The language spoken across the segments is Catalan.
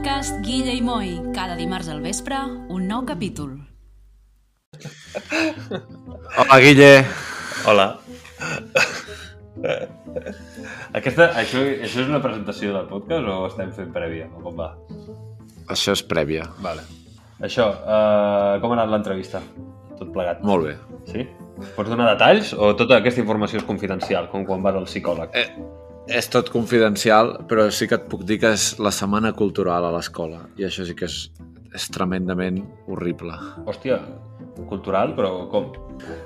podcast Guilla i Moi. Cada dimarts al vespre, un nou capítol. Hola, Guille. Hola. Aquesta, això, això és una presentació del podcast o estem fent prèvia? O com va? Això és prèvia. Vale. Això, uh, com ha anat l'entrevista? Tot plegat. Molt bé. Sí? Pots donar detalls o tota aquesta informació és confidencial, com quan vas al psicòleg? Eh, és tot confidencial, però sí que et puc dir que és la setmana cultural a l'escola. I això sí que és, és tremendament horrible. Hòstia, cultural, però com?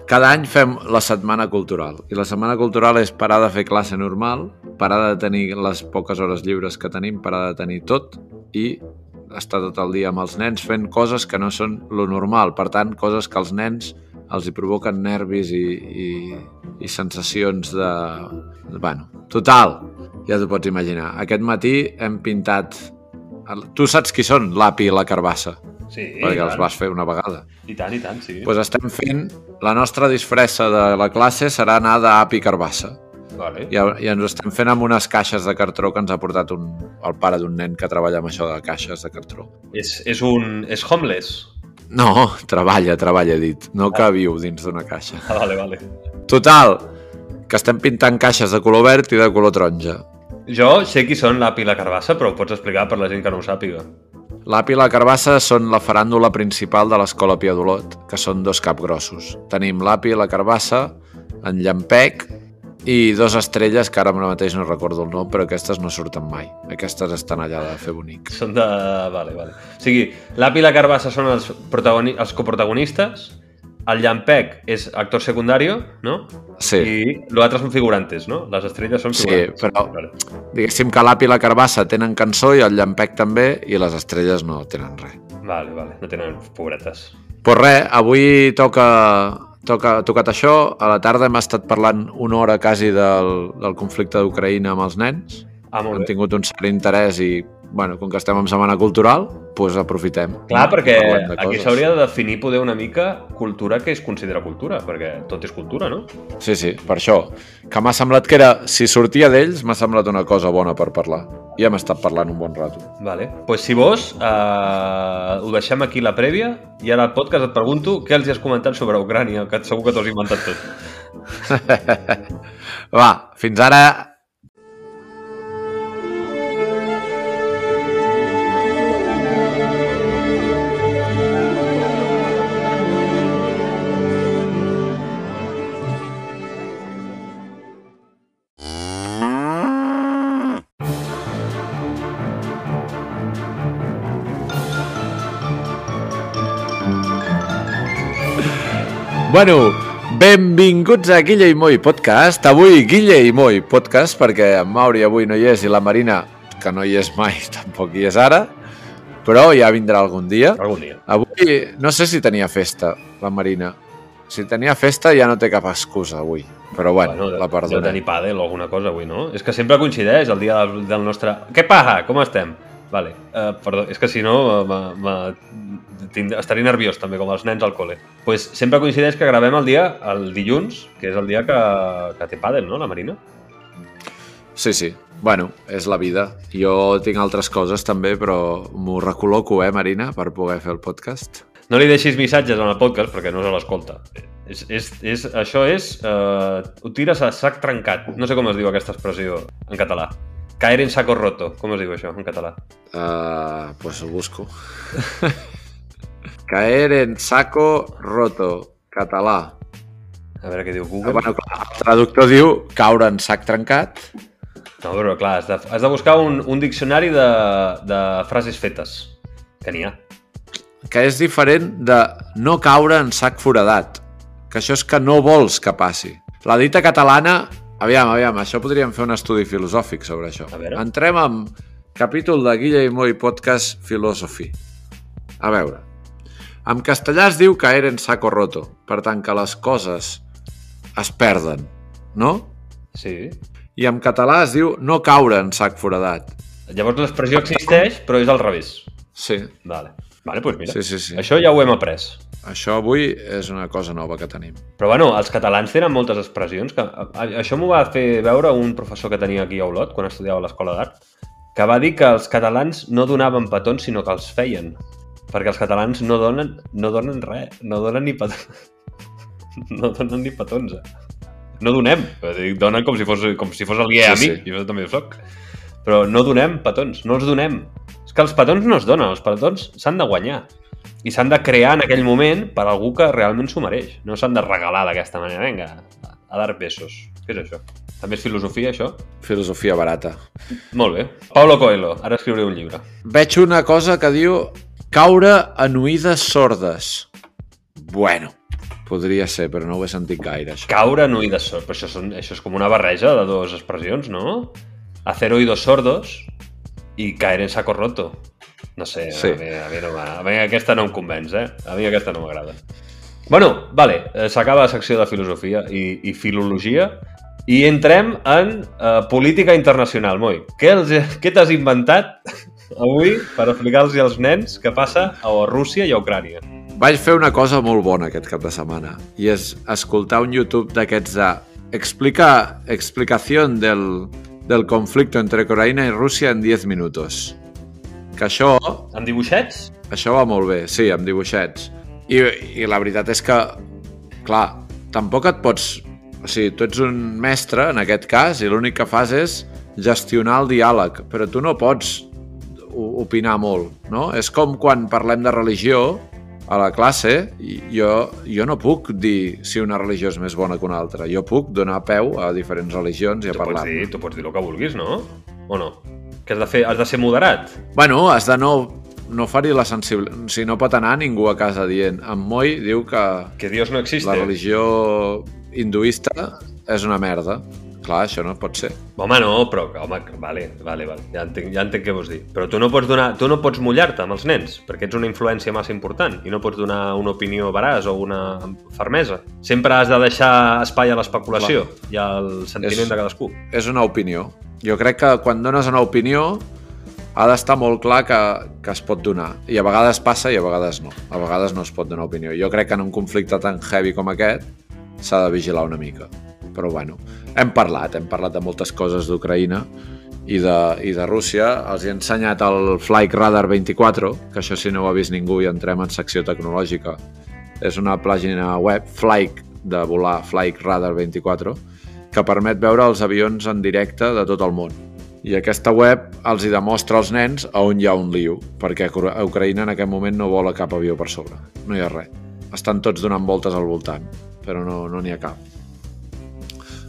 Cada any fem la setmana cultural. I la setmana cultural és parar de fer classe normal, parar de tenir les poques hores lliures que tenim, parar de tenir tot i estar tot el dia amb els nens fent coses que no són lo normal. Per tant, coses que als nens els hi provoquen nervis i, i, i sensacions de... Bueno, total, ja t'ho pots imaginar. Aquest matí hem pintat... Tu saps qui són, l'Api i la Carbassa? Sí, perquè els vas fer una vegada. I tant, i tant, sí. Doncs pues estem fent... La nostra disfressa de la classe serà anar d'Api i Carbassa. Vale. I, I ens estem fent amb unes caixes de cartró que ens ha portat un, el pare d'un nen que treballa amb això de caixes de cartró. És, és un... és homeless? No, treballa, treballa, he dit. No que viu dins d'una caixa. Ah, vale, vale. Total, que estem pintant caixes de color verd i de color taronja. Jo sé qui són l'Api i la Carbassa, però ho pots explicar per la gent que no ho sàpiga. L'Api i la Carbassa són la faràndula principal de l'escola Pia d'Olot, que són dos capgrossos. Tenim l'Api i la Carbassa, en Llampec i dos estrelles, que ara mateix no recordo el nom, però aquestes no surten mai. Aquestes estan allà de fer bonic. Són de... Vale, vale. O sigui, l'Api i la Carbassa són els, protagoni... els coprotagonistes, el Llampec és actor secundari, no? Sí, I l'altre són figurantes, no? Les estrelles són Sí, figurantes. però- Vale. diguéssim que l'Api i la Carbassa tenen cançó i el Llampec també, i les estrelles no tenen res. vale, vale, no tenen pobretes. Pues res, avui toca, toca tocat això. A la tarda hem estat parlant una hora quasi del, del conflicte d'Ucraïna amb els nens. Ah, molt bé. tingut un cert interès i, bueno, com que estem en setmana cultural, doncs aprofitem. Clar, perquè de aquí s'hauria de definir poder una mica cultura que es considera cultura, perquè tot és cultura, no? Sí, sí, per això. Que m'ha semblat que era, si sortia d'ells, m'ha semblat una cosa bona per parlar. I hem estat parlant un bon rato. Vale. pues si vols, eh, ho deixem aquí la prèvia i ara al podcast et pregunto què els hi has comentat sobre Ucrània, que segur que t'ho has inventat tot. Va, fins ara... Bueno, benvinguts a Guille i Moi Podcast. Avui Guille i Moi Podcast perquè en Mauri avui no hi és i la Marina, que no hi és mai, tampoc hi és ara, però ja vindrà algun dia. Algun dia. Avui no sé si tenia festa, la Marina. Si tenia festa ja no té cap excusa avui, però bueno, la Deu perdona. tenir pàdel o alguna cosa avui, no? És que sempre coincideix el dia del, del nostre... Què paja? Com estem? Vale, uh, perdó, és que si no ma, ma, tind- estaria nerviós també, com els nens al col·le. pues sempre coincideix que gravem el dia, el dilluns, que és el dia que, que té pàdel, no, la Marina? Sí, sí. Bueno, és la vida. Jo tinc altres coses també, però m'ho recol·loco, eh, Marina, per poder fer el podcast. No li deixis missatges en el podcast perquè no se l'escolta. És, és, és, això és... Uh, ho tires a sac trencat. No sé com es diu aquesta expressió en català. Caer en saco roto. Com es diu això en català? Uh, pues ho busco. Caer en saco roto, català. A veure què diu Ah, Google. bueno, clar, el traductor diu caure en sac trencat. No, però clar, has de, has de buscar un, un diccionari de, de frases fetes. Que n'hi ha. que és diferent de no caure en sac foradat, que això és que no vols que passi. La dita catalana, aviam, aviam, això podríem fer un estudi filosòfic sobre això. A veure. Entrem amb capítol de Guilla i Moi Podcast Philosophy. A veure, en castellà es diu caer en saco roto, per tant que les coses es perden, no? Sí. I en català es diu no caure en sac foradat. Llavors l'expressió existeix, però és al revés. Sí, Vale. Vale, doncs mira. sí, sí, sí. Això ja ho hem après. Això avui és una cosa nova que tenim. Però bueno, els catalans tenen moltes expressions. Que, a- a- això m'ho va fer veure un professor que tenia aquí a Olot, quan estudiava a l'Escola d'Art, que va dir que els catalans no donaven petons, sinó que els feien. Perquè els catalans no donen, no donen res, no donen ni petons. No donen ni petons. eh? No donem. A Donen com si fos, com si fos el guia a Sí, mi, sí. jo també ho soc. Però no donem petons, no els donem. Que els petons no es donen, els petons s'han de guanyar. I s'han de crear en aquell moment per algú que realment s'ho mereix. No s'han de regalar d'aquesta manera. Vinga, a dar besos. Què és això? També és filosofia, això? Filosofia barata. Molt bé. Paulo Coelho, ara escriuré un llibre. Veig una cosa que diu caure en oïdes sordes. Bueno, podria ser, però no ho he sentit gaire, això. Caure en oïdes sordos. Però això, són, això és com una barreja de dues expressions, no? Hacer oídos sordos i caer en saco roto. No sé, Sí. a, mi, a, mi no a mi aquesta no em convenç, eh? A mi aquesta no m'agrada. Bueno, vale, eh, s'acaba la secció de filosofia i, i filologia i entrem en eh, política internacional, Moi. Què, els, què t'has inventat avui per explicar-los als nens què passa a Rússia i a Ucrània? Vaig fer una cosa molt bona aquest cap de setmana i és escoltar un YouTube d'aquests de explica, explicación del, del conflicto entre Ucrania i Rússia en 10 minutos. Que això, Amb dibuixets? això va molt bé, sí, amb dibuixets. I, I la veritat és que, clar, tampoc et pots... O sigui, tu ets un mestre, en aquest cas, i l'únic que fas és gestionar el diàleg, però tu no pots opinar molt, no? És com quan parlem de religió a la classe, i jo, jo no puc dir si una religió és més bona que una altra. Jo puc donar peu a diferents religions i a Tu pots, parlar. dir, tu pots dir el que vulguis, no? O no? Que has de, fer, has de ser moderat. Bueno, has de no, no ferir la sensibilitat. Si no pot anar ningú a casa dient en Moi diu que Que Dios no existe. la religió hinduista és una merda. Clar, això no pot ser. Home, no, però, home, vale, vale, vale. Ja entenc, ja entenc què vols dir. Però tu no pots donar, tu no pots mullar-te amb els nens, perquè ets una influència massa important i no pots donar una opinió veraç o una fermesa. Sempre has de deixar espai a l'especulació i al sentiment És- de cadascú. És una opinió. Jo crec que quan dones una opinió ha d'estar molt clar que, que es pot donar. I a vegades passa i a vegades no. A vegades no es pot donar opinió. Jo crec que en un conflicte tan heavy com aquest s'ha de vigilar una mica. Però bueno, hem parlat, hem parlat de moltes coses d'Ucraïna i de, i de Rússia. Els he ensenyat el Flight Radar 24, que això si no ho ha vist ningú i entrem en secció tecnològica. És una pàgina web, Flight, de volar, Flight Radar 24, que permet veure els avions en directe de tot el món. I aquesta web els hi demostra als nens a on hi ha un liu, perquè a Ucraïna en aquest moment no vola cap avió per sobre. No hi ha res. Estan tots donant voltes al voltant, però no no n'hi ha cap.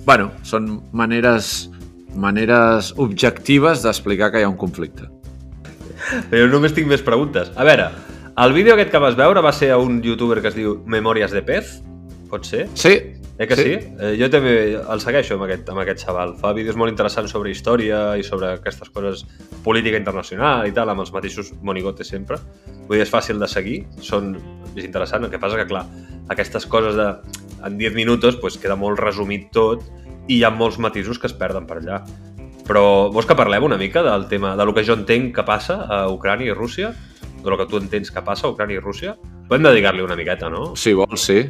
Bueno, són maneres, maneres objectives d'explicar que hi ha un conflicte. Però només tinc més preguntes. A veure, el vídeo aquest que vas veure va ser a un youtuber que es diu Memòries de Pez? Pot ser? Sí, Eh que sí? sí? Eh, jo també el segueixo amb aquest, amb aquest xaval. Fa vídeos molt interessants sobre història i sobre aquestes coses, política internacional i tal, amb els mateixos monigotes sempre. Vull dir, és fàcil de seguir, són, és interessant. El que passa que, clar, aquestes coses de en 10 minuts pues, queda molt resumit tot i hi ha molts matisos que es perden per allà. Però vols que parlem una mica del tema, de lo que jo entenc que passa a Ucrània i Rússia? De lo que tu entens que passa a Ucrània i Rússia? Podem dedicar-li una miqueta, no? si vols, sí.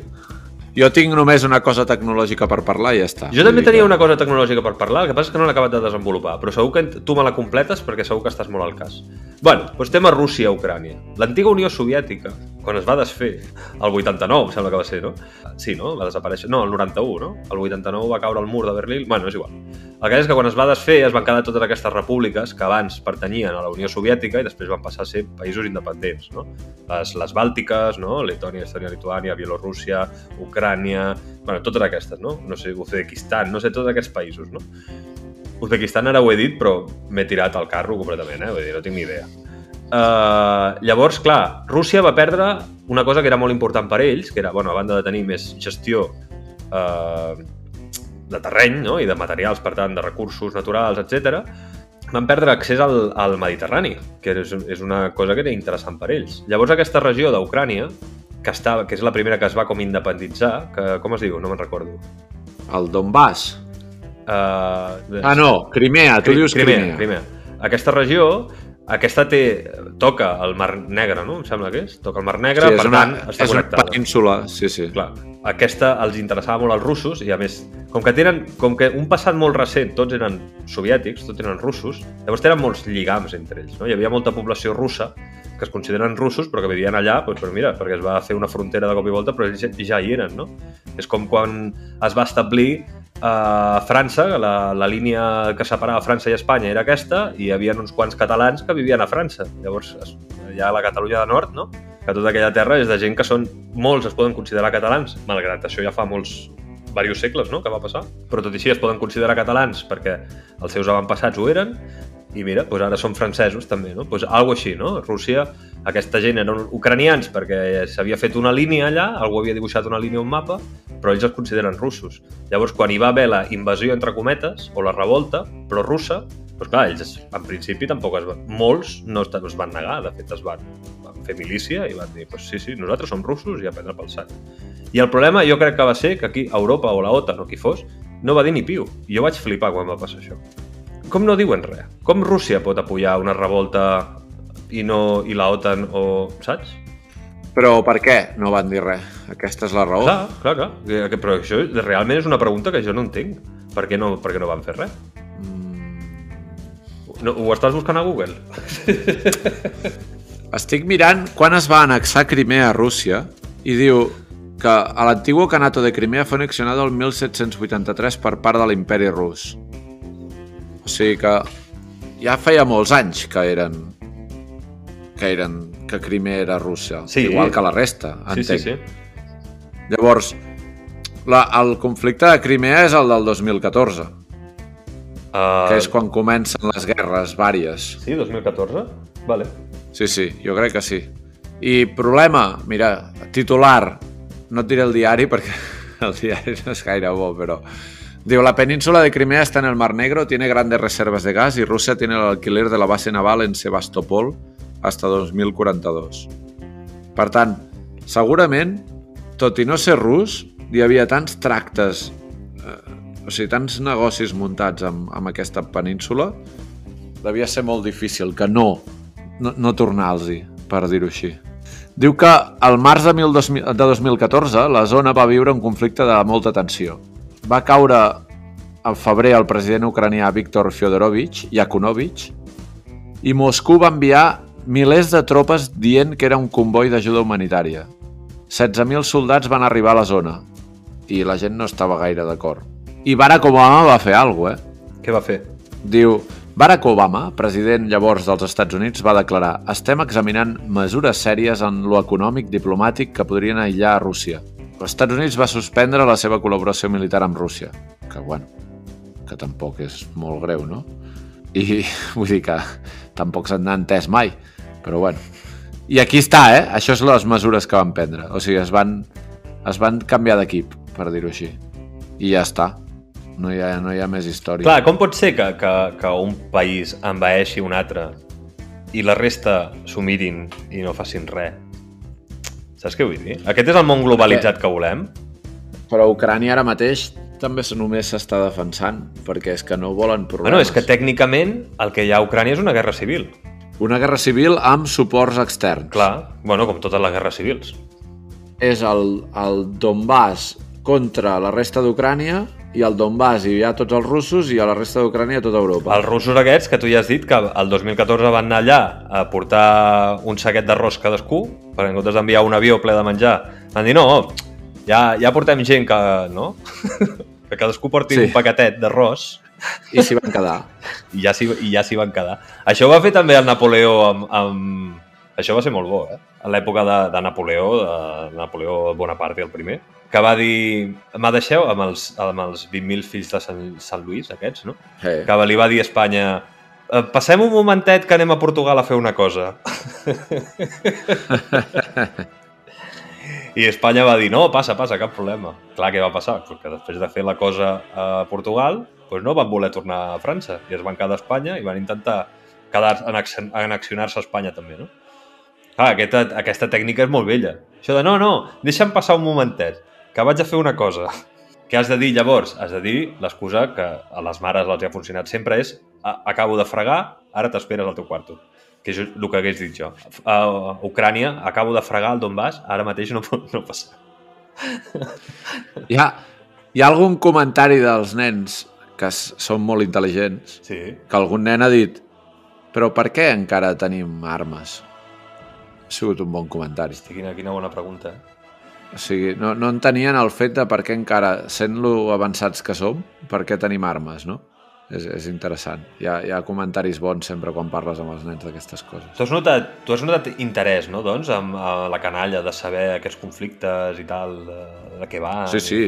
Jo tinc només una cosa tecnològica per parlar i ja està. Jo també tenia que- una cosa tecnològica per parlar, el que passa és que no l'he acabat de desenvolupar, però segur que tu me la completes perquè segur que estàs molt al cas. Bueno, doncs tema Rússia-Ucrània. L'antiga Unió Soviètica, quan es va desfer, el 89, em sembla que va ser, no? Sí, no? Va desaparèixer... No, el 91, no? El 89 va caure el mur de Berlín... Bueno, és igual. El que és que quan es va desfer es van quedar totes aquestes repúbliques que abans pertanyien a la Unió Soviètica i després van passar a ser països independents, no? Les, les bàltiques, no? Letònia, Estònia, Lituània, Bielorússia, Ucrània... Bueno, totes aquestes, no? No sé, Uzbekistan, no sé, tots aquests països, no? Uzbekistan ara ho he dit, però m'he tirat al carro completament, eh? Vull dir, no tinc ni idea. Uh, llavors, clar, Rússia va perdre una cosa que era molt important per ells, que era, bueno, a banda de tenir més gestió uh, de terreny no? i de materials, per tant, de recursos naturals, etc, van perdre accés al, al Mediterrani, que és, és una cosa que era interessant per ells. Llavors, aquesta regió d'Ucrània, que, estava, que és la primera que es va com independitzar, que, com es diu? No me'n recordo. El Donbass. Uh, Ah, no, Crimea, tu Cri- dius Crimea. Crimea. Aquesta regió, aquesta té, toca el Mar Negre, no? Em sembla que és. Toca el Mar Negre, és per una, tant, està és una connectada. península, sí, sí. Clar, aquesta els interessava molt als russos i a més, com que tenen, com que un passat molt recent, tots eren soviètics, tots eren russos, llavors tenen molts lligams entre ells, no? Hi havia molta població russa que es consideren russos però que vivien allà, doncs, però mira, perquè es va fer una frontera de cop i volta, però ells ja hi eren, no? És com quan es va establir a França, la, la línia que separava França i Espanya era aquesta, i hi havia uns quants catalans que vivien a França. Llavors, hi ha la Catalunya de Nord, no? que tota aquella terra és de gent que són, molts es poden considerar catalans, malgrat això ja fa molts, diversos segles no? que va passar, però tot i així es poden considerar catalans perquè els seus avantpassats ho eren, i mira, doncs ara són francesos també, no? Doncs algo així, no? Rússia, aquesta gent eren ucranians perquè s'havia fet una línia allà, algú havia dibuixat una línia un mapa, però ells es consideren russos. Llavors, quan hi va haver la invasió, entre cometes, o la revolta, però russa, doncs clar, ells en principi tampoc es van... Molts no es, es van negar, de fet es van, van fer milícia i van dir, pues sí, sí, nosaltres som russos i a prendre pel sac. I el problema jo crec que va ser que aquí Europa o la OTAN o qui fos no va dir ni piu. Jo vaig flipar quan va passar això. Com no diuen res? Com Rússia pot apoyar una revolta i no i la OTAN o... saps? Però per què no van dir res? Aquesta és la raó. Clar, clar, clar. Que- que- Però això realment és una pregunta que jo no entenc. Per què no, per què no van fer res? No, ho estàs buscant a Google? Estic mirant quan es va annexar Crimea a Rússia i diu que a l'antiguo Canato de Crimea fue anexionado el 1783 per part de l'imperi rus. O sigui que ja feia molts anys que eren que eren que Crimea era Rússia, Sí. igual que la resta, Sí, entenc. sí, sí. Llavors, la, el conflicte de Crimea és el del 2014, Uh, que és quan comencen les guerres vàries. Sí, 2014? Vale. Sí, sí, jo crec que sí. I problema, mira, titular, no et diré el diari perquè el diari no és gaire bo, però... Diu, la península de Crimea está en el Mar Negro, tiene grandes reservas de gas y Rusia tiene el alquiler de la base naval en Sebastopol hasta 2042. Per tant, segurament, tot i no ser rus, hi havia tants tractes, eh, o sigui, tants negocis muntats amb, amb aquesta península, devia ser molt difícil que no, no, no tornar-los-hi, per dir-ho així. Diu que al març de, 12, de 2014 la zona va viure un conflicte de molta tensió. Va caure al febrer el president ucranià Viktor Fyodorovich Yakunovich i Moscou va enviar milers de tropes dient que era un comboi d'ajuda humanitària. 16.000 soldats van arribar a la zona i la gent no estava gaire d'acord. I Barack Obama va fer alguna cosa, eh? Què va fer? Diu, Barack Obama, president llavors dels Estats Units, va declarar estem examinant mesures sèries en lo econòmic diplomàtic que podrien aïllar a Rússia. Els Estats Units va suspendre la seva col·laboració militar amb Rússia, que bueno, que tampoc és molt greu, no? I vull dir que tampoc s'han entès mai, però bueno. I aquí està, eh? Això són les mesures que van prendre. O sigui, es van, es van canviar d'equip, per dir-ho així. I ja està. No hi ha, no hi ha més història. Clar, com pot ser que, que, que un país envaeixi un altre i la resta s'ho mirin i no facin res? Saps què vull dir? Aquest és el món globalitzat que volem? Però Ucrània ara mateix també només s'està defensant, perquè és que no volen problemes. Bueno, és que tècnicament el que hi ha a Ucrània és una guerra civil. Una guerra civil amb suports externs. Clar, bueno, com totes les guerres civils. És el, el Donbass contra la resta d'Ucrània i al Donbass hi ha tots els russos i a la resta d'Ucrània tota Europa. Els russos aquests, que tu ja has dit que el 2014 van anar allà a portar un saquet d'arròs cadascú, perquè en comptes d'enviar un avió ple de menjar, van dir, no, ja, ja portem gent que, no? que cadascú porti Sí. un paquetet d'arròs I s'hi van quedar. i ja s'hi ja s'hi van quedar. Això ho va fer també el Napoleó amb... amb... Això va ser molt bo, eh? A l'època de, de Napoleó, de Napoleó Bonaparte, el primer, que va dir... Me deixeu amb els, amb els 20.000 fills de Sant, Sant Lluís, aquests, no? Eh. Que li va dir a Espanya "Eh, passem un momentet que anem a Portugal a fer una cosa. I Espanya va dir, no, passa, passa, cap problema. Clar, què va passar? Pues que després de fer la cosa a Portugal, pues no van voler tornar a França i es van quedar a Espanya i van intentar quedar annexionar-se a Espanya també, no? Clar, aquesta, aquesta tècnica és molt vella. Això de, no, no, deixa'm passar un momentet, que vaig a fer una cosa. Què has de dir llavors? Has de dir l'excusa que a les mares els ha funcionat sempre és "A- acabo de fregar, ara t'esperes al teu quarto. Que és el que hagués dit jo. A Ucrània, acabo de fregar el Donbass, ara mateix no pot no passar. Hi ha, Hi ha algun comentari dels nens que són molt intel·ligents Sí. que algun nen ha dit però per què encara tenim armes? Ha sigut un bon comentari. Hosti, quina, quina bona pregunta. eh? O sigui, no, no entenien el fet de per què encara, sent lo avançats que som, per què tenim armes, no? És, és interessant. Hi ha, hi ha comentaris bons sempre quan parles amb els nens d'aquestes coses. Tu has notat, tu has notat interès, no, doncs, amb a la canalla de saber aquests conflictes i tal, de, de què va. Sí, sí.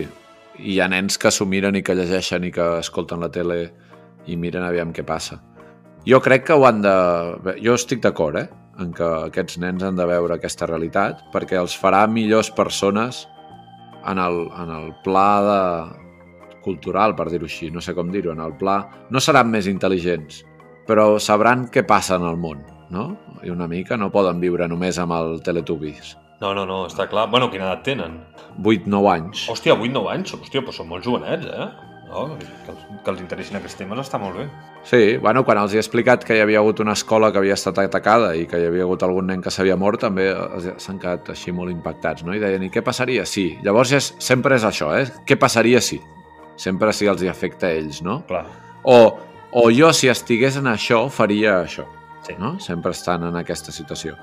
I hi ha nens que s'ho miren i que llegeixen i que escolten la tele i miren aviam què passa. Jo crec que ho han de... Jo estic d'acord, eh? En que aquests nens han de veure aquesta realitat perquè els farà millors persones en el, en el pla de cultural, per dir-ho així, no sé com dir-ho, en el pla... No seran més intel·ligents, però sabran què passa en el món, no? I una mica no poden viure només amb el Teletubbies. No, no, no, està clar. Bueno, quina edat tenen? 8-9 anys. Hòstia, 8-9 anys? Hòstia, però són molt jovenets, eh? No, que, que els interessin aquests temes està molt bé. Sí, bueno, quan els he explicat que hi havia hagut una escola que havia estat atacada i que hi havia hagut algun nen que s'havia mort, també s'han quedat així molt impactats, no? I deien, i què passaria si? Llavors és, sempre és això, eh? Què passaria si? Sempre si els hi afecta a ells, no? Clar. O, o jo, si estigués en això, faria això, Sí. no? Sempre estan en aquesta situació.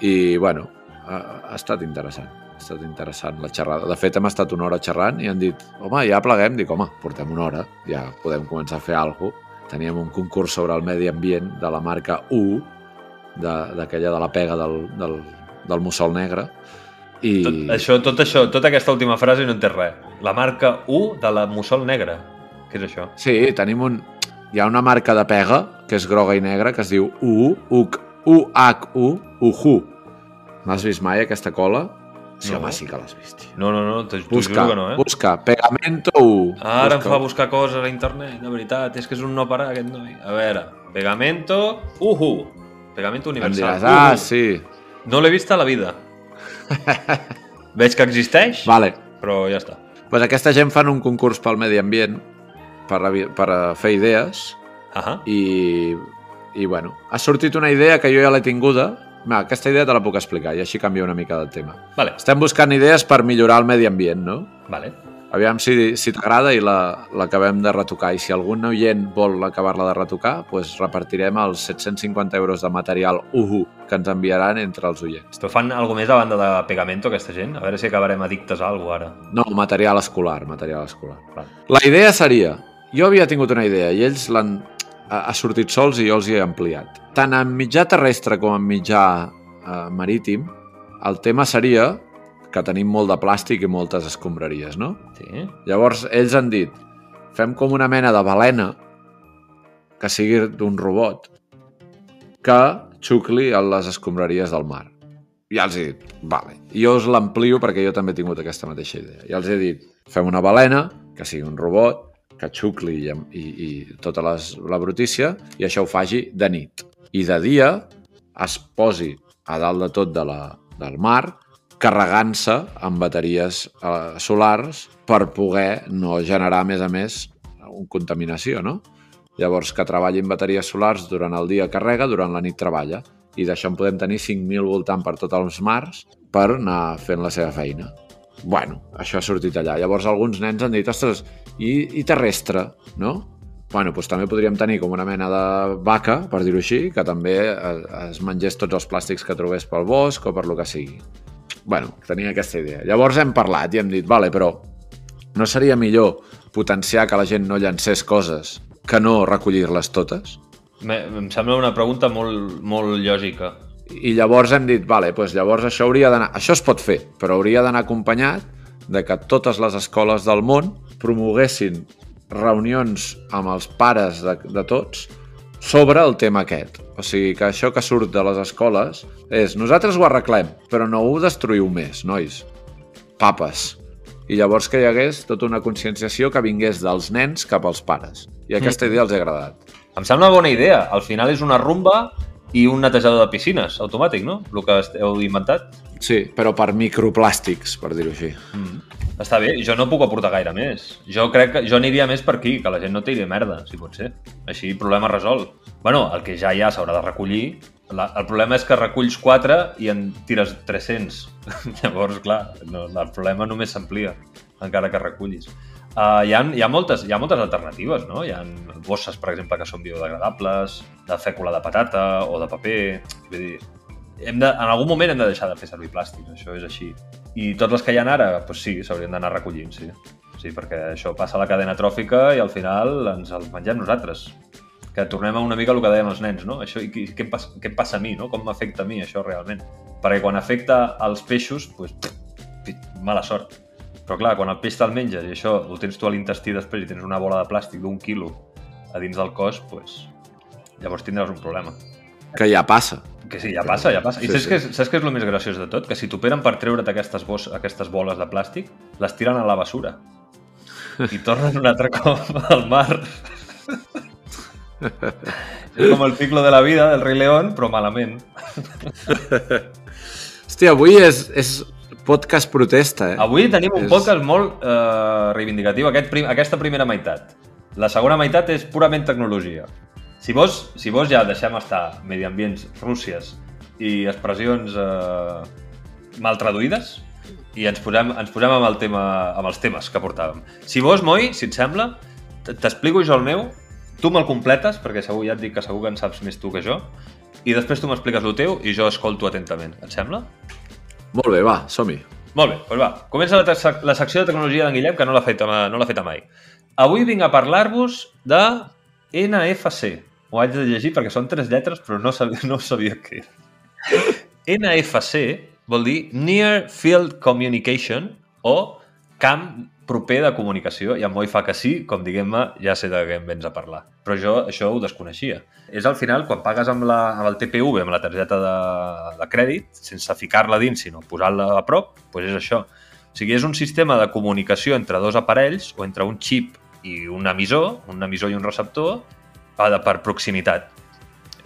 I, bueno, ha, ha estat interessant. Ha estat interessant la xerrada. De fet, hem estat una hora xerrant i han dit, home, ja pleguem. Dic, home, portem una hora, ja podem començar a fer alguna cosa. Teníem un concurs sobre el medi ambient de la marca U, de- d'aquella de, de la pega del, del, del mussol negre. I... Tot això, tot això, tota aquesta última frase no en té res. La marca U de la mussol negra. Què és això? Sí, tenim un... Hi ha una marca de pega, que és groga i negra, que es diu U, UC, U-H-U, UHU. L'has vist mai, aquesta cola? Sí, No. home, sí que l'has vist. tio. No, no, no, t'ho juro que no, eh? busca, pegamento U. Ara em busca. fa buscar coses a internet, de veritat, és que és un no parar aquest noi. A veure, pegamento, uhu, pegamento Em universal. diràs, ah, uhu. sí. No l'he vist a la vida. Veig que existeix, Vale. però ja està. Pues aquesta gent fan un concurs pel medi ambient per, per fer idees Ahà. i, i bueno, ha sortit una idea que jo ja l'he tinguda. Va, aquesta idea te la puc explicar i així canvia una mica de tema. Vale, Estem buscant idees per millorar el medi ambient, no? vale. Aviam si, si t'agrada i la- l'acabem de retocar. I si algun oient vol acabar-la de retocar, pues repartirem els 750 euros de material UHU que ens enviaran entre els oients. Esto fan alguna més a banda de pegamento, aquesta gent? A veure si acabarem addictes a alguna ara. No, material escolar, material escolar. Vale. La idea seria... Jo havia tingut una idea i ells l'han... Ha, sortit sols i jo els hi he ampliat. Tant en mitjà terrestre com en mitjà eh, marítim, el tema seria que tenim molt de plàstic i moltes escombraries, no? Sí? Llavors, ells han dit, fem com una mena de balena que sigui d'un robot que xucli a les escombraries del mar. I els he dit, vale. Jo us l'amplio perquè jo també he tingut aquesta mateixa idea. I els he dit, fem una balena que sigui un robot, que xucli i, i, i tota les, la brutícia i això ho faci de nit. I de dia es posi a dalt de tot de la, del mar carregant-se amb bateries eh, solars per poder no generar, a més a més, una contaminació, no? Llavors, que treballi amb bateries solars durant el dia carrega, durant la nit treballa. I d'això en podem tenir 5.000 voltant per tots els mars per anar fent la seva feina. Bueno, això ha sortit allà. Llavors alguns nens han dit, ostres, i, i terrestre, no? Bueno, doncs també podríem tenir com una mena de vaca, per dir-ho així, que també es, es mengés tots els plàstics que trobés pel bosc o per lo que sigui. Bueno, tenia aquesta idea. Llavors hem parlat i hem dit, vale, però no seria millor potenciar que la gent no llancés coses que no recollir-les totes? Me, em sembla una pregunta molt, molt lògica. I llavors hem dit, vale, doncs llavors això hauria d'anar... Això es pot fer, però hauria d'anar acompanyat de que totes les escoles del món promoguessin reunions amb els pares de, de tots sobre el tema aquest. O sigui, que això que surt de les escoles és nosaltres ho arreglem, però no ho destruïu més, nois. Papes. I llavors que hi hagués tota una conscienciació que vingués dels nens cap als pares. I aquesta idea els ha agradat. Em sembla una bona idea. Al final és una rumba i un netejador de piscines, automàtic, no? El que heu inventat. Sí, però per microplàstics, per dir-ho així. Mm. Està bé, jo no puc aportar gaire més. Jo crec que jo aniria més per aquí, que la gent no tiri merda, si pot ser. Així, problema resolt. Bueno, el que ja hi ha s'haurà de recollir. La, el problema és que reculls 4 i en tires 300. Llavors, clar, no, el problema només s'amplia. encara que recullis. Uh, hi, ha, hi, ha moltes, hi ha moltes alternatives, no? Hi ha bosses, per exemple, que són biodegradables, de fècula de patata o de paper... Vull dir, hem de, en algun moment hem de deixar de fer servir plàstic, això és així. I tots els que hi ha ara, doncs sí, s'haurien d'anar recollint, sí. Sí, perquè això passa a la cadena tròfica i al final ens el mengem nosaltres. Que tornem a una mica el que deien els nens, no? Això, i què, em passa, què em passa a mi, no? Com m'afecta a mi això realment? Perquè quan afecta als peixos, doncs, mala sort. Però clar, quan el peix te'l menges i això ho tens tu a l'intestí després i tens una bola de plàstic d'un quilo a dins del cos, doncs, llavors tindràs un problema. Que ja passa. Que sí, ja passa, ja passa. I saps, sí. Què, saps què és el més graciós de tot? Que si t'operen per treure't aquestes, bos, aquestes boles de plàstic, les tiren a la basura. I tornen un altre cop al mar. és com el ciclo de la vida del rei León, però malament. Hòstia, avui és, és podcast protesta, eh? Avui tenim un és... podcast molt eh, reivindicatiu, aquest prim, aquesta primera meitat. La segona meitat és purament tecnologia. Si vos, si vos ja deixem estar mediambients rússies i expressions eh, mal traduïdes i ens posem, ens posem amb, el tema, amb els temes que portàvem. Si vos, Moi, si et sembla, t'explico jo el meu, tu me'l completes, perquè segur ja et dic que segur que en saps més tu que jo, i després tu m'expliques el teu i jo escolto atentament. Et sembla? Molt bé, va, som-hi. Molt bé, doncs va. Comença la, la secció de tecnologia d'en Guillem, que no l'ha feta, no feta mai. Avui vinc a parlar-vos de NFC. Ho haig de llegir perquè són tres lletres, però no sabia, no sabia què era. NFC vol dir Near Field Communication o camp proper de comunicació i en Moi fa que sí, com diguem-me, ja sé de què em vens a parlar. Però jo això ho desconeixia. És al final, quan pagues amb, la, amb el TPV, amb la targeta de, de crèdit, sense ficar-la dins, sinó posar-la a prop, doncs és això. O sigui, és un sistema de comunicació entre dos aparells o entre un xip i un emissor, un emissor i un receptor, per proximitat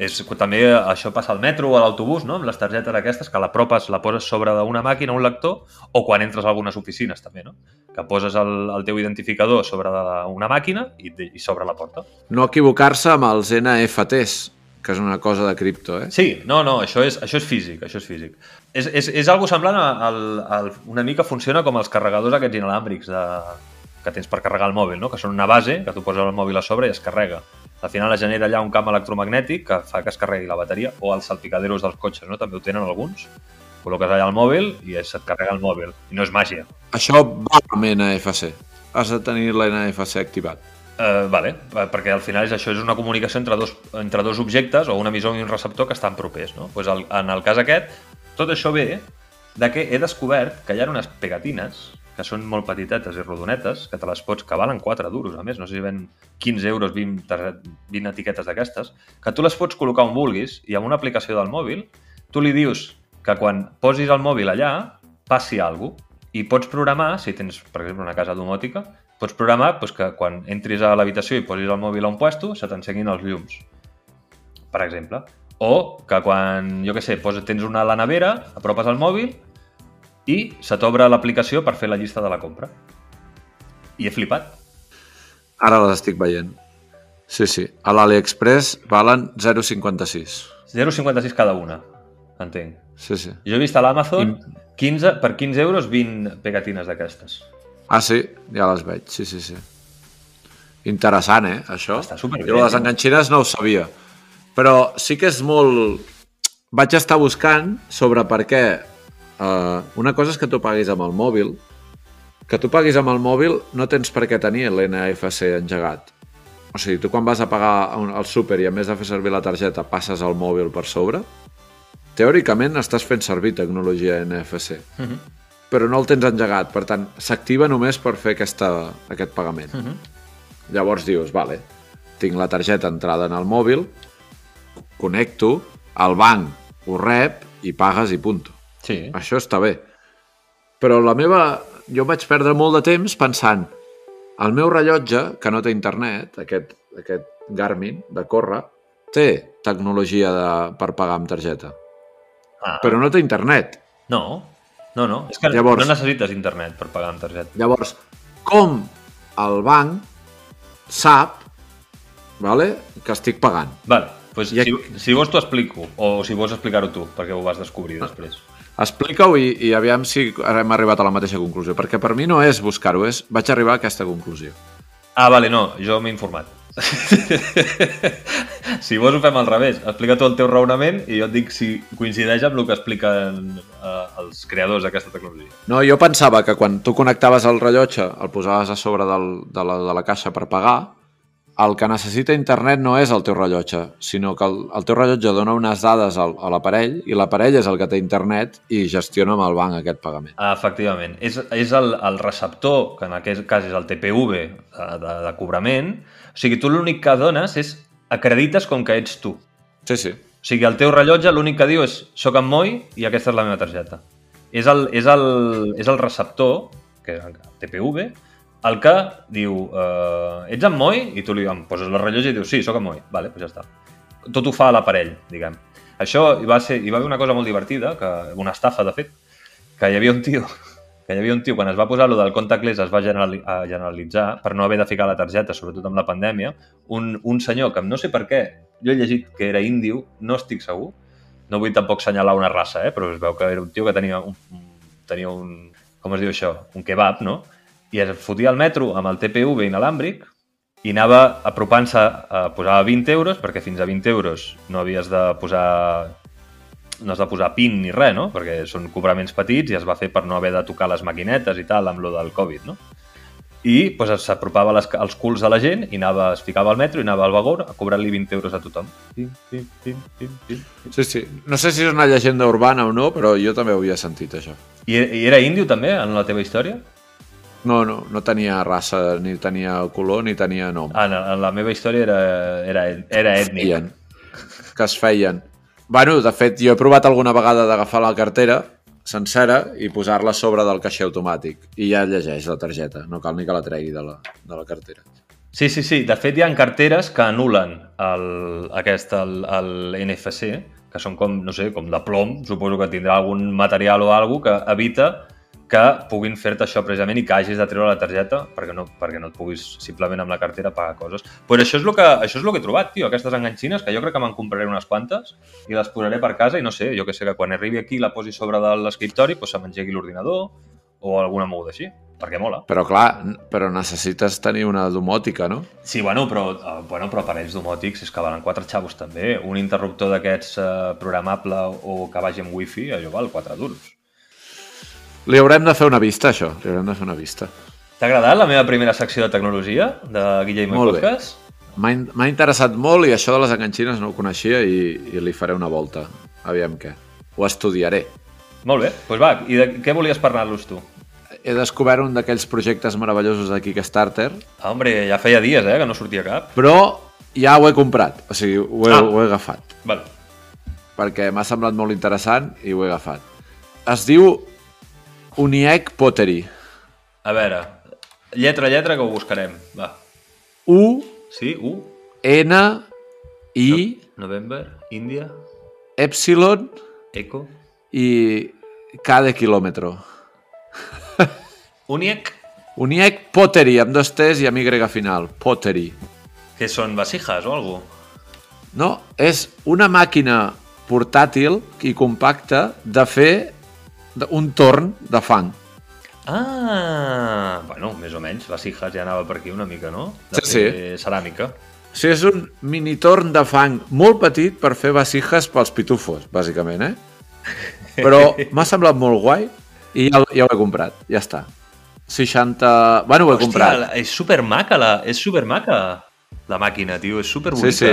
és, també això passa al metro o a l'autobús, no? amb les targetes aquestes, que l'apropes, la poses sobre d'una màquina, un lector, o quan entres a algunes oficines també, no? que poses el, el teu identificador sobre una màquina i, i sobre la porta. No equivocar-se amb els NFTs, que és una cosa de cripto, eh? Sí, no, no, això és, això és físic, això és físic. És, és, és algo semblant al, al, una mica funciona com els carregadors aquests inalàmbrics de, que tens per carregar el mòbil, no? que són una base que tu poses el mòbil a sobre i es carrega al final es genera allà un camp electromagnètic que fa que es carregui la bateria, o els salpicaderos dels cotxes, no? també ho tenen alguns. Col·loques allà el mòbil i se't carrega el mòbil, i no és màgia. Això va amb NFC. Has de tenir l'NFC activat. Uh, vale, eh, perquè al final és això és una comunicació entre dos, entre dos objectes o un emissor i un receptor que estan propers. No? Pues el, en el cas aquest, tot això ve de que he descobert que hi ha unes pegatines que són molt petitetes i rodonetes, que te les pots, que valen 4 duros, a més, no sé si ven 15 euros, 20, 20 etiquetes d'aquestes, que tu les pots col·locar on vulguis i amb una aplicació del mòbil tu li dius que quan posis el mòbil allà passi alguna cosa i pots programar, si tens, per exemple, una casa domòtica, pots programar doncs, que quan entris a l'habitació i posis el mòbil a un puesto, se t'enseguin els llums, per exemple. O que quan, jo què sé, poses, tens una a la nevera, apropes el mòbil i se t'obre l'aplicació per fer la llista de la compra. I he flipat. Ara les estic veient. Sí, sí. A l'AliExpress valen 0,56. 0,56 cada una, entenc. Sí, sí. Jo he vist a l'Amazon 15, per 15 euros 20 pegatines d'aquestes. Ah, sí? Ja les veig, sí, sí, sí. Interessant, eh, això? Està superbé. Jo les enganxines no ho sabia. Però sí que és molt... Vaig estar buscant sobre per què Uh, una cosa és que tu paguis amb el mòbil, que tu paguis amb el mòbil no tens per què tenir l'NFC engegat. O sigui, tu quan vas a pagar al súper i a més de fer servir la targeta passes el mòbil per sobre, teòricament estàs fent servir tecnologia NFC. Uh -huh. Però no el tens engegat, per tant, s'activa només per fer aquesta, aquest pagament. Uh -huh. Llavors dius, vale, tinc la targeta entrada en el mòbil, connecto, el banc ho rep i pagues i punto. Sí. Això està bé. Però la meva... Jo vaig perdre molt de temps pensant el meu rellotge, que no té internet, aquest, aquest Garmin de córrer, té tecnologia de, per pagar amb targeta. Ah. Però no té internet. No, no, no. És que llavors, no necessites internet per pagar amb targeta. Llavors, com el banc sap vale, que estic pagant? Vale, pues I si, si vols t'ho explico, o si vols explicar-ho tu, perquè ho vas descobrir ah. després. Explica-ho i, i aviam si hem arribat a la mateixa conclusió, perquè per mi no és buscar-ho, és vaig arribar a aquesta conclusió. Ah, vale, no, jo m'he informat. si vols ho fem al revés. Explica tu el teu raonament i jo et dic si coincideix amb el que expliquen eh, els creadors d'aquesta tecnologia. No, jo pensava que quan tu connectaves el rellotge, el posaves a sobre del, de, la, de la caixa per pagar, el que necessita internet no és el teu rellotge, sinó que el, el teu rellotge dona unes dades al, a l'aparell i l'aparell és el que té internet i gestiona amb el banc aquest pagament. Efectivament. És, és el, el receptor, que en aquest cas és el TPV de, de, de cobrament. O sigui, tu l'únic que dones és acredites com que ets tu. Sí, sí. O sigui, el teu rellotge l'únic que diu és soc en Moi i aquesta és la meva targeta. És el, és el, és el receptor, que és el TPV, el que diu eh, ets en Moi? I tu li em poses la rellotge i dius sí, sóc en Moi. Vale, doncs ja està. Tot ho fa a l'aparell, diguem. Això hi va, ser, hi va haver una cosa molt divertida, que, una estafa, de fet, que hi havia un tio que hi havia un tio, quan es va posar lo del contactless es va generalitzar per no haver de ficar la targeta, sobretot amb la pandèmia, un, un senyor que no sé per què, jo he llegit que era índio, no estic segur, no vull tampoc assenyalar una raça, eh? però es veu que era un tio que tenia un, tenia un com es diu això, un kebab, no? I es fotia al metro amb el TPV inalàmbric i anava apropant-se a posar 20 euros, perquè fins a 20 euros no havies de posar no has de posar PIN ni res, no? Perquè són cobraments petits i es va fer per no haver de tocar les maquinetes i tal amb lo del Covid, no? I doncs, s'apropava als culs de la gent i anava, es ficava al metro i anava al vagó a cobrar-li 20 euros a tothom. Pim, pim, pim, pim, pim. Sí, sí. No sé si és una llegenda urbana o no, però jo també ho havia sentit, això. I, i era índio també, en la teva història? No, no, no tenia raça, ni tenia color, ni tenia nom. Ah, en, en la meva història era, era, era ètnic. Feien, que es feien. Bueno, de fet, jo he provat alguna vegada d'agafar la cartera sencera i posar-la sobre del caixer automàtic i ja llegeix la targeta, no cal ni que la tregui de la, de la cartera. Sí, sí, sí. De fet, hi ha carteres que anulen el, aquest, el, el NFC, que són com, no sé, com de plom, suposo que tindrà algun material o alguna que evita que puguin fer-te això precisament i que hagis de treure la targeta perquè no, perquè no et puguis simplement amb la cartera pagar coses. Però això és el que, això és el que he trobat, tio, aquestes enganxines, que jo crec que me'n compraré unes quantes i les posaré per casa i no sé, jo que sé, que quan arribi aquí la posi sobre de l'escriptori, doncs se m'engegui l'ordinador o alguna moguda així, perquè mola. Però clar, però necessites tenir una domòtica, no? Sí, bueno, però, uh, bueno, però aparells domòtics és que valen quatre xavos també. Un interruptor d'aquests uh, programable o que vagi amb wifi, allò val quatre duros. Li haurem de fer una vista, això. Li haurem de fer una vista. T'ha agradat la meva primera secció de tecnologia de Guillem molt Podcast? M'ha interessat molt i això de les enganxines no ho coneixia i, i li faré una volta. Aviam què. Ho estudiaré. Molt bé, doncs va, i de què volies parlar-los tu? He descobert un d'aquells projectes meravellosos de Kickstarter. Ah, hombre, ja feia dies, eh, que no sortia cap. Però ja ho he comprat, o sigui, ho he, ah. ho he agafat. Vale. Perquè m'ha semblat molt interessant i ho he agafat. Es diu Uniec Pottery. A veure, lletra a lletra que ho buscarem. Va. U. Sí, U. N. I. No, November. Índia. Epsilon. Eco. I K de quilòmetre. Uniec. Uniec Pottery, amb dos T's i amb Y final. Pottery. Que són vasijas o algo? No, és una màquina portàtil i compacta de fer un torn de fang. Ah, bueno, més o menys. Les hijas ja anava per aquí una mica, no? De sí, sí. ceràmica. Sí, és un mini torn de fang molt petit per fer vasijas pels pitufos, bàsicament, eh? Però m'ha semblat molt guai i ja, ja ho he comprat, ja està. 60... Bueno, ho he Hòstia, comprat. és supermaca, la... és supermaca la màquina, tio, és superbonica. Sí,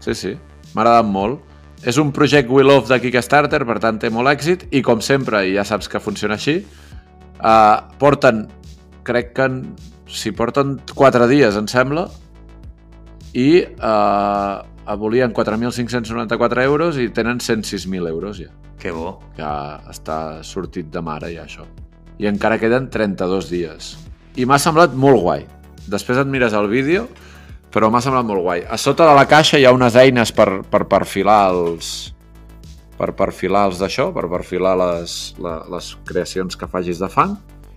sí, sí, sí. m'ha agradat molt. És un project Will of de Kickstarter, per tant té molt èxit, i com sempre, i ja saps que funciona així, uh, porten, crec que si porten 4 dies, em sembla, i uh, volien 4.594 euros i tenen 106.000 euros ja. Que bo. Ja està sortit de mare ja això. I encara queden 32 dies. I m'ha semblat molt guai. Després et mires el vídeo però m'ha semblat molt guai. A sota de la caixa hi ha unes eines per, per perfilar els per perfilar els d'això, per perfilar les, la, les creacions que facis de fang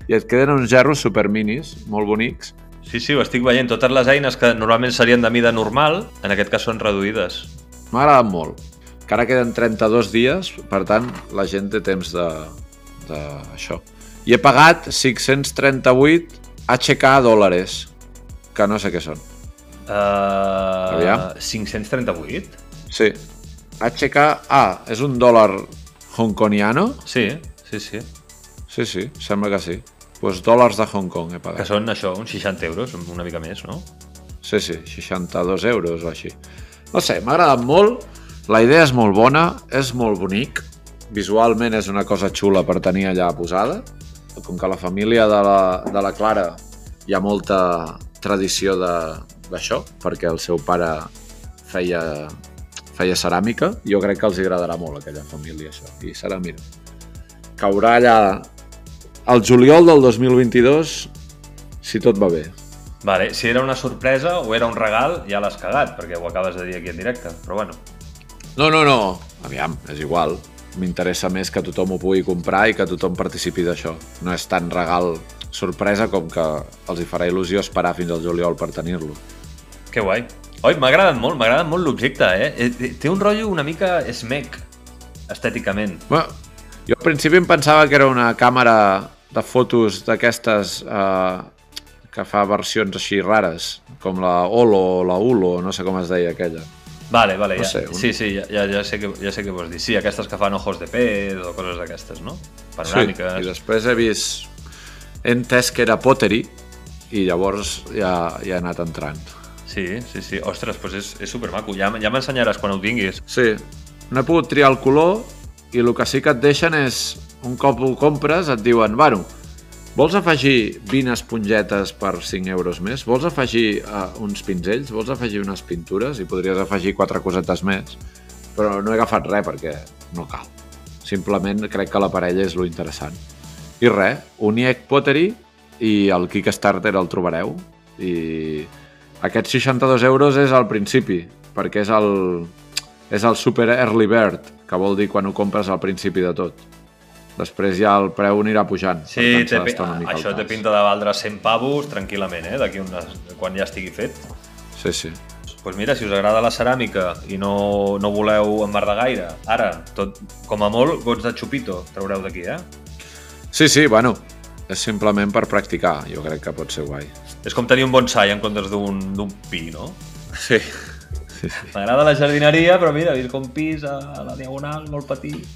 i et queden uns gerros superminis, molt bonics. Sí, sí, ho estic veient. Totes les eines que normalment serien de mida normal, en aquest cas són reduïdes. M'ha agradat molt. Encara queden 32 dies, per tant, la gent té temps de, de això. I he pagat 538 HK dòlares, que no sé què són. Uh, Aviam. 538? Sí. HK, ah, és un dòlar hongkoniano? Sí, sí, sí. Sí, sí, sembla que sí. Pues dòlars de Hong Kong he Que pagat. són això, uns 60 euros, una mica més, no? Sí, sí, 62 euros o així. No sé, m'ha agradat molt, la idea és molt bona, és molt bonic, visualment és una cosa xula per tenir allà posada, com que la família de la, de la Clara hi ha molta tradició de- d'això, perquè el seu pare feia, feia ceràmica, jo crec que els agradarà molt a aquella família això, i serà, mira, caurà allà al juliol del 2022 si tot va bé. Vale, si era una sorpresa o era un regal, ja l'has cagat, perquè ho acabes de dir aquí en directe. Però bueno, No, no, no. Aviam, és igual. M'interessa més que tothom ho pugui comprar i que tothom participi d'això. No és tan regal sorpresa com que els hi farà il·lusió esperar fins al juliol per tenir-lo. Que guai. Oi, m'ha agradat molt, m'ha agradat molt l'objecte, eh? Eh, Té un rotllo una mica smec, estèticament. Bueno, jo al principi em pensava que era una càmera de fotos d'aquestes eh, que fa versions així rares, com la Olo o la Ulo, no sé com es deia aquella. Vale, vale, No ja, sé, un- sí, sí, ja, ja, ja, sé que, ja sé què vols dir. Sí, aquestes que fan ojos de pez o coses d'aquestes, no? Panoràmiques. Sí, i després he vist... He entès que era Pottery i llavors ja, ja he anat entrant. Sí, sí, sí. Ostres, doncs és, és supermaco. Ja, ja m'ensenyaràs quan ho tinguis. Sí, no he pogut triar el color i el que sí que et deixen és, un cop ho compres, et diuen, bueno, vols afegir 20 espongetes per 5 euros més? Vols afegir uh, uns pinzells? Vols afegir unes pintures? I podries afegir quatre cosetes més. Però no he agafat res perquè no cal. Simplement crec que l'aparell és lo interessant. I res, Uniec Pottery i el Kickstarter el trobareu. I aquests 62 euros és al principi, perquè és el, és el Super Early Bird, que vol dir quan ho compres al principi de tot. Després ja el preu anirà pujant. Sí, té, això té pinta de valdre 100 pavos tranquil·lament, eh? D'aquí unes... quan ja estigui fet. Sí, sí. Doncs pues mira, si us agrada la ceràmica i no, no voleu emmerdar gaire, ara, tot, com a molt, gots de xupito traureu d'aquí, eh? Sí, sí, bueno, és simplement per practicar. Jo crec que pot ser guai. És com tenir un bonsai en comptes d'un d'un pi, no? Sí. sí, sí. M'agrada la jardineria, però mira, visc un pis a, a la diagonal, molt petit.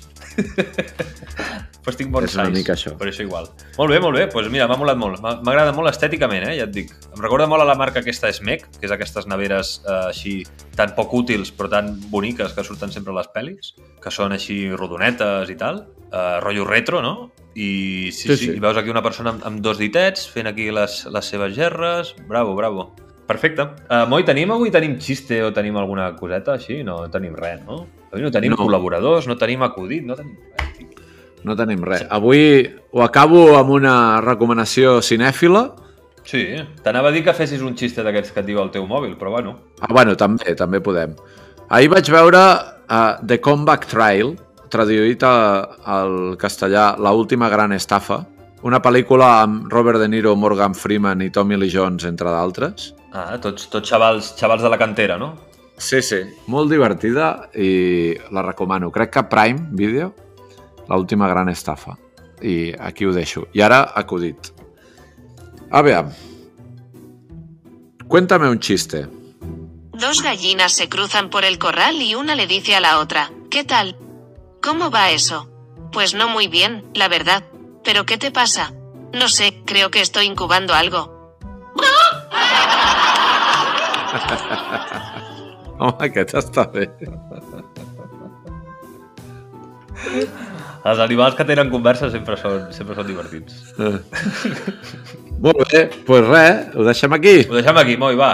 pues tinc bonsais. És una mica això. Per això igual. Molt bé, molt bé. Pues mira, m'ha molat molt. M'agrada molt estèticament, eh? ja et dic. Em recorda molt a la marca aquesta Smec, que és aquestes neveres eh, així tan poc útils però tan boniques que surten sempre a les pel·lis, que són així rodonetes i tal. Eh, rotllo retro, no? I sí, Sí, sí, sí. i veus aquí una persona amb, amb dos ditets fent aquí les, les seves gerres. Bravo, bravo. Perfecte. Uh, Moi, tenim avui tenim xiste o tenim alguna coseta així? No, no tenim res, no? Avui no tenim No. col·laboradors, no tenim acudit, no tenim res. tio. No tenim res. Avui ho acabo amb una recomanació cinèfila. Sí, t'anava a dir que fessis un xiste d'aquests que et diu el teu mòbil, però bueno. Ah, bueno, també, també podem. Ahir vaig veure uh, The Comeback Trail, traduït a- al castellà La última gran estafa, una pel·lícula amb Robert De Niro, Morgan Freeman i Tommy Lee Jones, entre d'altres. Ah, tots, tots xavals, xavals de la cantera, no? Sí, sí. Molt divertida i la recomano. Crec que Prime Video, La última gran estafa. I aquí ho deixo. I ara, acudit. A veure. Cuéntame un chiste. Dos gallinas se cruzan por el corral y una le dice a la otra, ¿qué tal? ¿Cómo va eso? Pues no muy bien, la verdad. ¿Pero qué te pasa? No sé, creo que estoy incubando algo. Home, aquest està bé. Els animals que tenen conversa sempre són, sempre són divertits. Molt bé, doncs pues res, ho deixem aquí. Ho deixem aquí, Moi, va.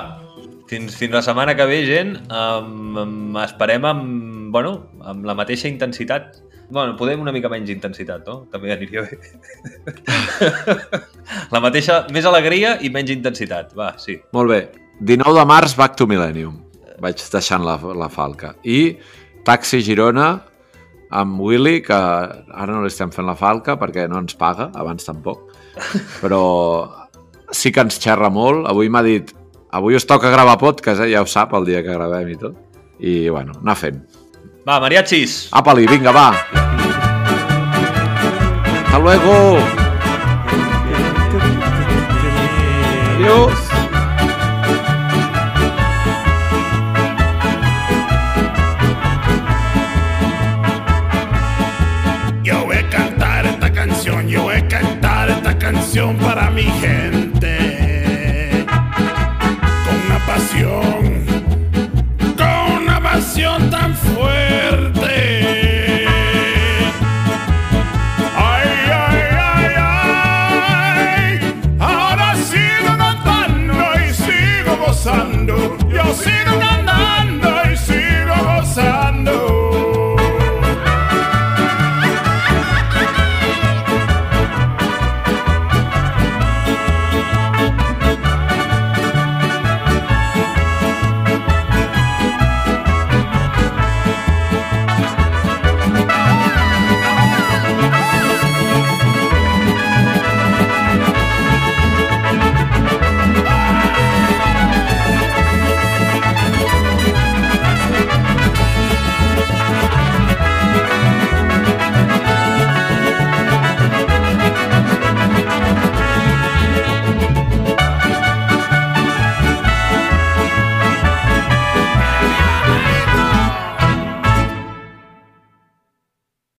Fins, fins la setmana que ve, gent, um, um, esperem amb, bueno, amb la mateixa intensitat. Bueno, podem una mica menys intensitat, no? També aniria bé. la mateixa, més alegria i menys intensitat, va, sí. Molt bé. 19 de març, Back to Millennium. Vaig deixant la, la falca. I Taxi Girona amb Willy, que ara no li estem fent la falca perquè no ens paga, abans tampoc. Però sí que ens xerra molt. Avui m'ha dit avui us toca gravar podcast, eh? ja ho sap, el dia que gravem i tot. I, bueno, anar fent. Va, mariachis. Apa-li, vinga, va. Hasta luego. Adiós.